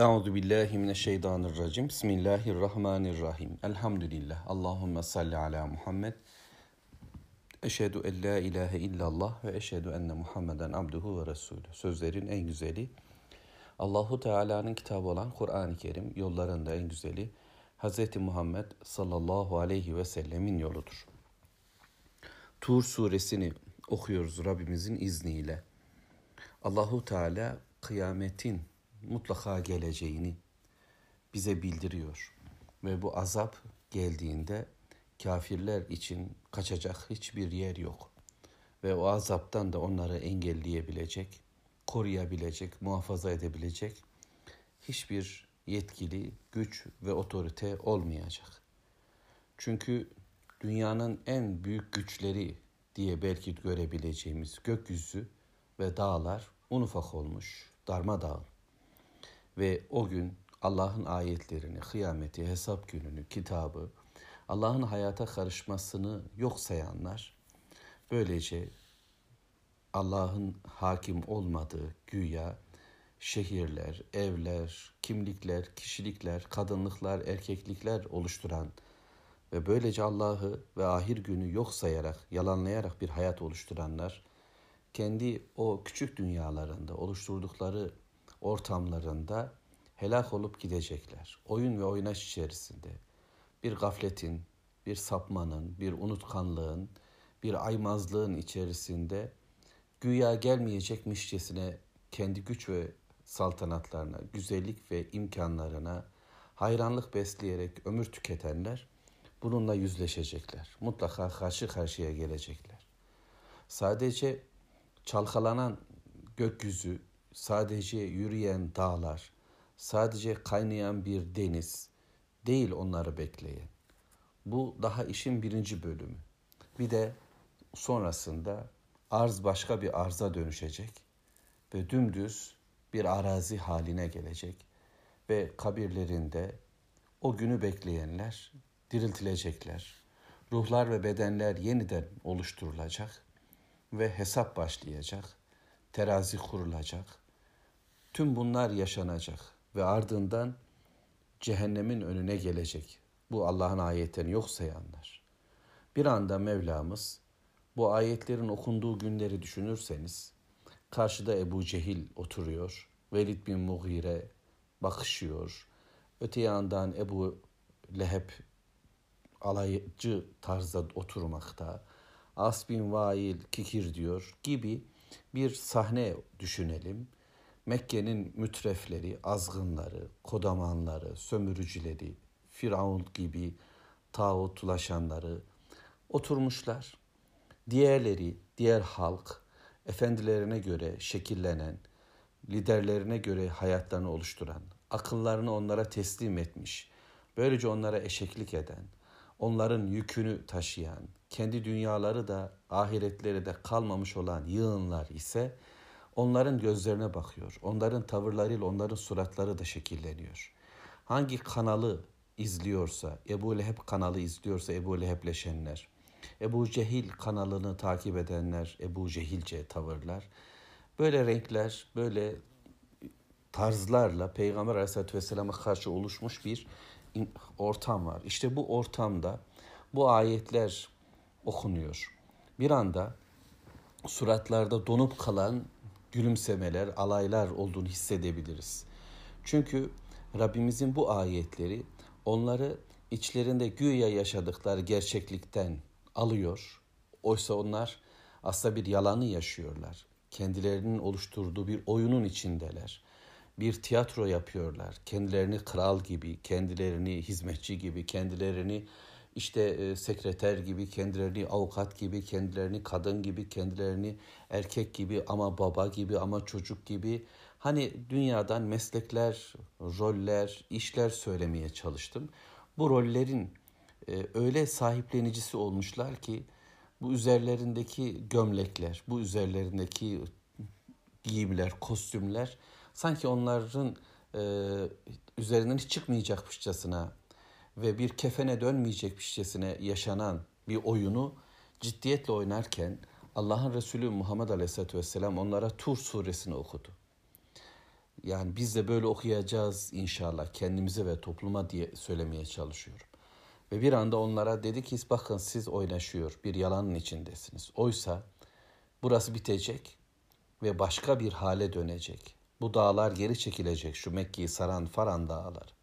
Euzu billahi mineşşeytanirracim. Bismillahirrahmanirrahim. Elhamdülillah. Allahumme salli ala Muhammed. Eşhedü en la ilahe illallah ve eşhedü enne Muhammeden abduhu ve resulü. Sözlerin en güzeli Allahu Teala'nın kitabı olan Kur'an-ı Kerim yollarında en güzeli Hz. Muhammed sallallahu aleyhi ve sellemin yoludur. Tur suresini okuyoruz Rabbimizin izniyle. Allahu Teala kıyametin mutlaka geleceğini bize bildiriyor. Ve bu azap geldiğinde kafirler için kaçacak hiçbir yer yok. Ve o azaptan da onları engelleyebilecek, koruyabilecek, muhafaza edebilecek hiçbir yetkili güç ve otorite olmayacak. Çünkü dünyanın en büyük güçleri diye belki görebileceğimiz gökyüzü ve dağlar un ufak olmuş, darmadağın. Ve o gün Allah'ın ayetlerini, kıyameti, hesap gününü, kitabı, Allah'ın hayata karışmasını yok sayanlar, böylece Allah'ın hakim olmadığı güya şehirler, evler, kimlikler, kişilikler, kadınlıklar, erkeklikler oluşturan ve böylece Allah'ı ve ahir günü yok sayarak, yalanlayarak bir hayat oluşturanlar, kendi o küçük dünyalarında oluşturdukları ortamlarında helak olup gidecekler. Oyun ve oynaş içerisinde bir gafletin, bir sapmanın, bir unutkanlığın, bir aymazlığın içerisinde güya gelmeyecekmişçesine kendi güç ve saltanatlarına, güzellik ve imkanlarına hayranlık besleyerek ömür tüketenler bununla yüzleşecekler. Mutlaka karşı karşıya gelecekler. Sadece çalkalanan gökyüzü, sadece yürüyen dağlar, sadece kaynayan bir deniz değil onları bekleyen. Bu daha işin birinci bölümü. Bir de sonrasında arz başka bir arza dönüşecek ve dümdüz bir arazi haline gelecek ve kabirlerinde o günü bekleyenler diriltilecekler. Ruhlar ve bedenler yeniden oluşturulacak ve hesap başlayacak, terazi kurulacak. Tüm bunlar yaşanacak ve ardından cehennemin önüne gelecek. Bu Allah'ın ayetlerini yok sayanlar. Bir anda Mevlamız bu ayetlerin okunduğu günleri düşünürseniz karşıda Ebu Cehil oturuyor. Velid bin Mughire bakışıyor. Öte yandan Ebu Leheb alaycı tarzda oturmakta. As bin Vail kikir diyor gibi bir sahne düşünelim. Mekke'nin mütrefleri, azgınları, kodamanları, sömürücüleri, Firavun gibi tağutlaşanları oturmuşlar. Diğerleri, diğer halk efendilerine göre şekillenen, liderlerine göre hayatlarını oluşturan, akıllarını onlara teslim etmiş, böylece onlara eşeklik eden, onların yükünü taşıyan, kendi dünyaları da ahiretleri de kalmamış olan yığınlar ise onların gözlerine bakıyor. Onların tavırlarıyla onların suratları da şekilleniyor. Hangi kanalı izliyorsa, Ebu Leheb kanalı izliyorsa Ebu Lehebleşenler, Ebu Cehil kanalını takip edenler, Ebu Cehilce tavırlar. Böyle renkler, böyle tarzlarla Peygamber Aleyhisselatü Vesselam'a karşı oluşmuş bir ortam var. İşte bu ortamda bu ayetler okunuyor. Bir anda suratlarda donup kalan gülümsemeler, alaylar olduğunu hissedebiliriz. Çünkü Rabbimizin bu ayetleri onları içlerinde güya yaşadıkları gerçeklikten alıyor. Oysa onlar aslında bir yalanı yaşıyorlar. Kendilerinin oluşturduğu bir oyunun içindeler. Bir tiyatro yapıyorlar. Kendilerini kral gibi, kendilerini hizmetçi gibi, kendilerini işte e, sekreter gibi, kendilerini avukat gibi, kendilerini kadın gibi, kendilerini erkek gibi ama baba gibi ama çocuk gibi hani dünyadan meslekler, roller, işler söylemeye çalıştım. Bu rollerin e, öyle sahiplenicisi olmuşlar ki bu üzerlerindeki gömlekler, bu üzerlerindeki giyimler, kostümler sanki onların e, üzerinden hiç çıkmayacakmışçasına ve bir kefene dönmeyecekmişçesine yaşanan bir oyunu ciddiyetle oynarken Allah'ın Resulü Muhammed Aleyhisselatü Vesselam onlara Tur suresini okudu. Yani biz de böyle okuyacağız inşallah kendimize ve topluma diye söylemeye çalışıyorum. Ve bir anda onlara dedi ki bakın siz oynaşıyor bir yalanın içindesiniz. Oysa burası bitecek ve başka bir hale dönecek. Bu dağlar geri çekilecek şu Mekke'yi saran Faran dağlar.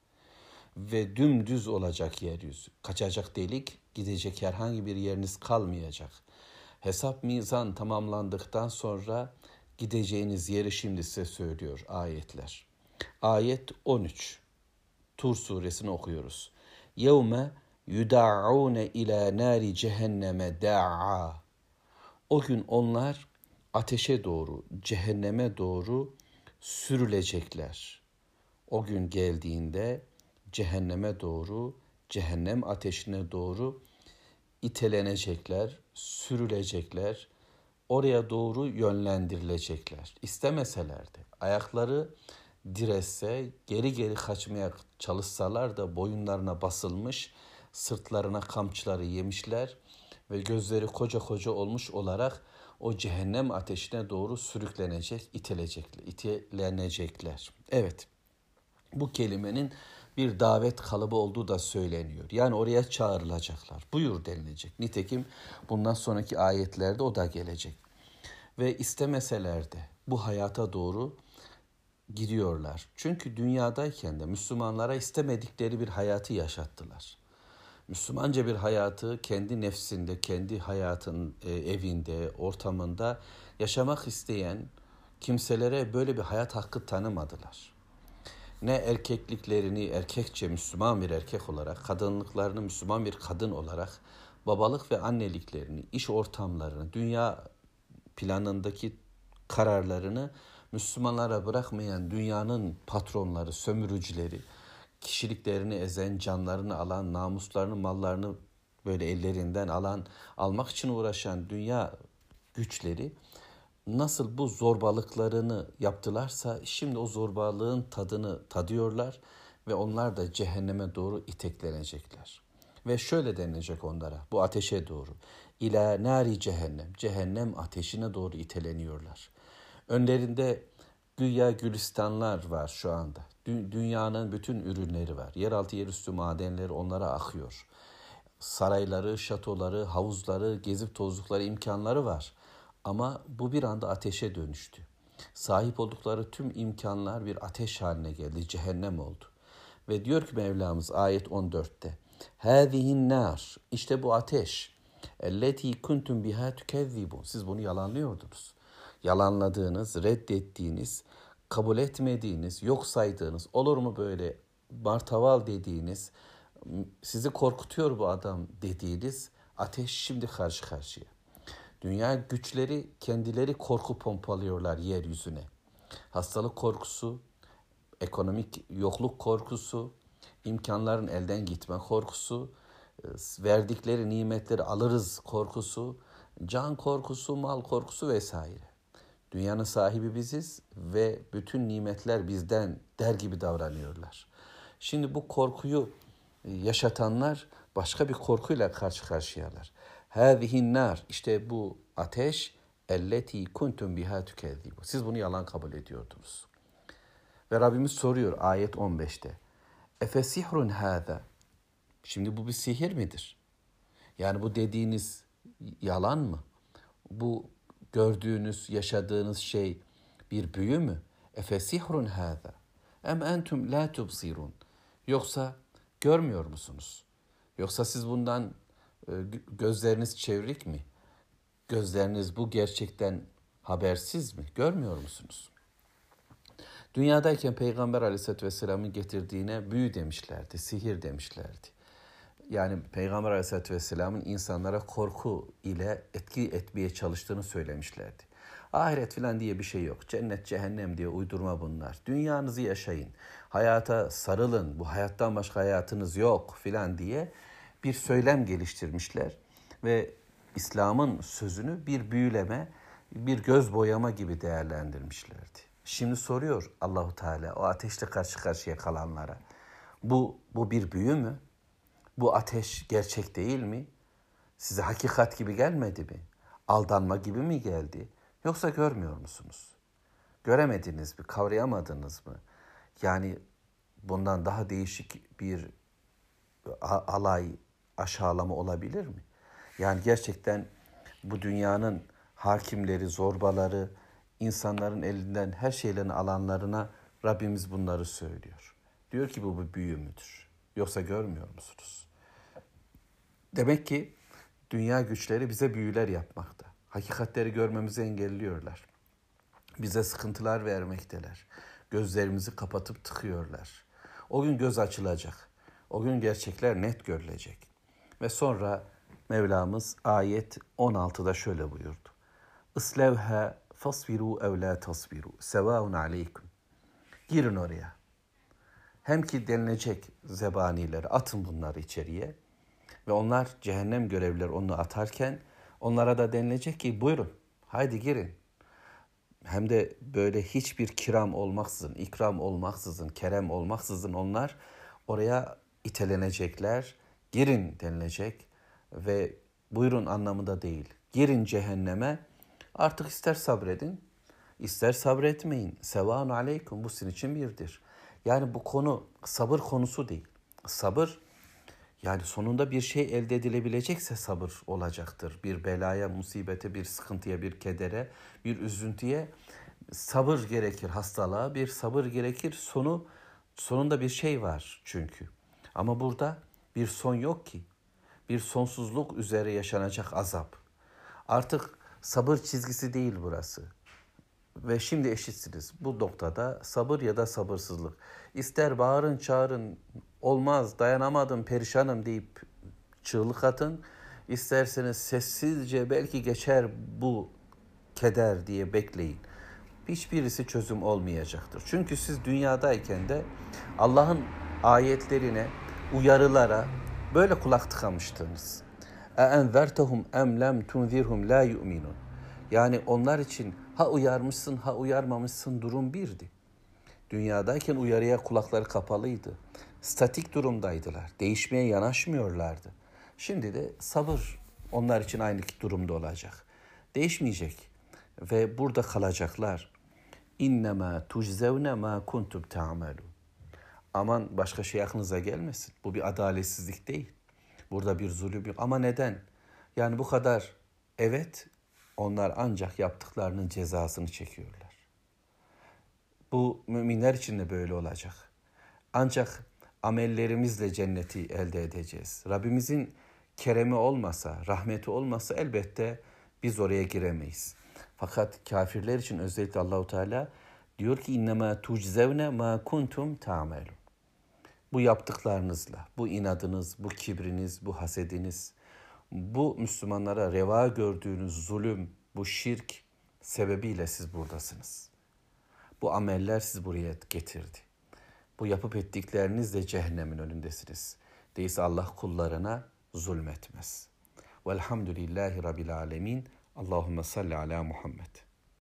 Ve dümdüz olacak yeryüzü. Kaçacak delik, gidecek herhangi bir yeriniz kalmayacak. Hesap mizan tamamlandıktan sonra gideceğiniz yeri şimdi size söylüyor ayetler. Ayet 13. Tur suresini okuyoruz. Yevme yuda'une ila nari cehenneme da'a. O gün onlar ateşe doğru, cehenneme doğru sürülecekler. O gün geldiğinde cehenneme doğru, cehennem ateşine doğru itelenecekler, sürülecekler, oraya doğru yönlendirilecekler. İstemeseler de ayakları diresse, geri geri kaçmaya çalışsalar da boyunlarına basılmış, sırtlarına kamçıları yemişler ve gözleri koca koca olmuş olarak o cehennem ateşine doğru sürüklenecek, itelecekler, itelenecekler. Evet, bu kelimenin bir davet kalıbı olduğu da söyleniyor. Yani oraya çağrılacaklar. Buyur denilecek. Nitekim bundan sonraki ayetlerde o da gelecek. Ve istemeseler de bu hayata doğru gidiyorlar. Çünkü dünyadayken de Müslümanlara istemedikleri bir hayatı yaşattılar. Müslümanca bir hayatı kendi nefsinde, kendi hayatın e, evinde, ortamında yaşamak isteyen kimselere böyle bir hayat hakkı tanımadılar. Ne erkekliklerini erkekçe Müslüman bir erkek olarak, kadınlıklarını Müslüman bir kadın olarak, babalık ve anneliklerini, iş ortamlarını, dünya planındaki kararlarını Müslümanlara bırakmayan dünyanın patronları, sömürücüleri, kişiliklerini ezen, canlarını alan, namuslarını, mallarını böyle ellerinden alan, almak için uğraşan dünya güçleri nasıl bu zorbalıklarını yaptılarsa şimdi o zorbalığın tadını tadıyorlar ve onlar da cehenneme doğru iteklenecekler. Ve şöyle denilecek onlara bu ateşe doğru. İlâ nari cehennem. Cehennem ateşine doğru iteleniyorlar. Önlerinde güya gülistanlar var şu anda. Dünyanın bütün ürünleri var. Yeraltı yerüstü madenleri onlara akıyor. Sarayları, şatoları, havuzları, gezip tozdukları imkanları var. Ama bu bir anda ateşe dönüştü. Sahip oldukları tüm imkanlar bir ateş haline geldi, cehennem oldu. Ve diyor ki Mevlamız ayet 14'te. Hâzihin nar. İşte bu ateş. Elleti kuntum biha tükezzibun. Siz bunu yalanlıyordunuz. Yalanladığınız, reddettiğiniz, kabul etmediğiniz, yok saydığınız, olur mu böyle martaval dediğiniz, sizi korkutuyor bu adam dediğiniz ateş şimdi karşı karşıya. Dünya güçleri kendileri korku pompalıyorlar yeryüzüne. Hastalık korkusu, ekonomik yokluk korkusu, imkanların elden gitme korkusu, verdikleri nimetleri alırız korkusu, can korkusu, mal korkusu vesaire. Dünyanın sahibi biziz ve bütün nimetler bizden der gibi davranıyorlar. Şimdi bu korkuyu e, yaşatanlar başka bir korkuyla karşı karşıyalar. Hâzihin nar işte bu ateş elleti kuntum biha tükezzibu. Siz bunu yalan kabul ediyordunuz. Ve Rabbimiz soruyor ayet 15'te. Efe sihrun hâzâ. Şimdi bu bir sihir midir? Yani bu dediğiniz yalan mı? Bu gördüğünüz, yaşadığınız şey bir büyü mü? Efe sihrun hâzâ. Em entum la tubsirun. Yoksa görmüyor musunuz? Yoksa siz bundan e, gözleriniz çevrik mi? Gözleriniz bu gerçekten habersiz mi? Görmüyor musunuz? Dünyadayken Peygamber Aleyhisselatü Vesselam'ın getirdiğine büyü demişlerdi, sihir demişlerdi. Yani Peygamber Aleyhisselatü Vesselam'ın insanlara korku ile etki etmeye çalıştığını söylemişlerdi. Ahiret filan diye bir şey yok. Cennet, cehennem diye uydurma bunlar. Dünyanızı yaşayın. Hayata sarılın. Bu hayattan başka hayatınız yok filan diye bir söylem geliştirmişler. Ve İslam'ın sözünü bir büyüleme, bir göz boyama gibi değerlendirmişlerdi. Şimdi soruyor Allahu Teala o ateşle karşı karşıya kalanlara. Bu bu bir büyü mü? Bu ateş gerçek değil mi? Size hakikat gibi gelmedi mi? Aldanma gibi mi geldi? Yoksa görmüyor musunuz? Göremediniz mi? Kavrayamadınız mı? Yani bundan daha değişik bir alay, aşağılama olabilir mi? Yani gerçekten bu dünyanın hakimleri, zorbaları, insanların elinden her şeylerini alanlarına Rabbimiz bunları söylüyor. Diyor ki bu bir büyü müdür? Yoksa görmüyor musunuz? Demek ki dünya güçleri bize büyüler yapmakta. Hakikatleri görmemizi engelliyorlar. Bize sıkıntılar vermekteler. Gözlerimizi kapatıp tıkıyorlar. O gün göz açılacak. O gün gerçekler net görülecek. Ve sonra Mevlamız ayet 16'da şöyle buyurdu. Islevha fasbiru ev la tasbiru sevaun aleykum. Girin oraya. Hem ki denilecek zebanileri atın bunları içeriye ve onlar cehennem görevliler onu atarken onlara da denilecek ki buyurun haydi girin. Hem de böyle hiçbir kiram olmaksızın, ikram olmaksızın, kerem olmaksızın onlar oraya itelenecekler. Girin denilecek ve buyurun anlamında değil. Girin cehenneme artık ister sabredin ister sabretmeyin. Sevan aleykum bu sizin için birdir. Yani bu konu sabır konusu değil. Sabır yani sonunda bir şey elde edilebilecekse sabır olacaktır. Bir belaya, musibete, bir sıkıntıya, bir kedere, bir üzüntüye sabır gerekir hastalığa, bir sabır gerekir. Sonu sonunda bir şey var çünkü. Ama burada bir son yok ki. Bir sonsuzluk üzere yaşanacak azap. Artık sabır çizgisi değil burası. Ve şimdi eşitsiniz. Bu noktada sabır ya da sabırsızlık. İster bağırın çağırın olmaz dayanamadım perişanım deyip çığlık atın. İsterseniz sessizce belki geçer bu keder diye bekleyin. Hiçbirisi çözüm olmayacaktır. Çünkü siz dünyadayken de Allah'ın ayetlerine, uyarılara böyle kulak tıkamıştınız. اَاَنْذَرْتَهُمْ اَمْ لَمْ تُنْذِرْهُمْ لَا يُؤْمِنُونَ Yani onlar için ha uyarmışsın ha uyarmamışsın durum birdi. Dünyadayken uyarıya kulakları kapalıydı. Statik durumdaydılar. Değişmeye yanaşmıyorlardı. Şimdi de sabır onlar için aynı durumda olacak. Değişmeyecek ve burada kalacaklar. İnnemâ tujzevne mâ kuntum ta'melûn. Aman başka şey aklınıza gelmesin. Bu bir adaletsizlik değil. Burada bir zulüm yok. Ama neden? Yani bu kadar evet onlar ancak yaptıklarının cezasını çekiyorlar. Bu müminler için de böyle olacak. Ancak amellerimizle cenneti elde edeceğiz. Rabbimizin keremi olmasa, rahmeti olmasa elbette biz oraya giremeyiz. Fakat kafirler için özellikle Allahu Teala diyor ki innema tuczevne ma kuntum ta'melun. Bu yaptıklarınızla, bu inadınız, bu kibriniz, bu hasediniz, bu Müslümanlara reva gördüğünüz zulüm, bu şirk sebebiyle siz buradasınız. Bu ameller sizi buraya getirdi. Bu yapıp ettiklerinizle cehennemin önündesiniz. Değilse Allah kullarına zulmetmez. Velhamdülillahi Rabbil Alemin. Allahümme salli ala Muhammed.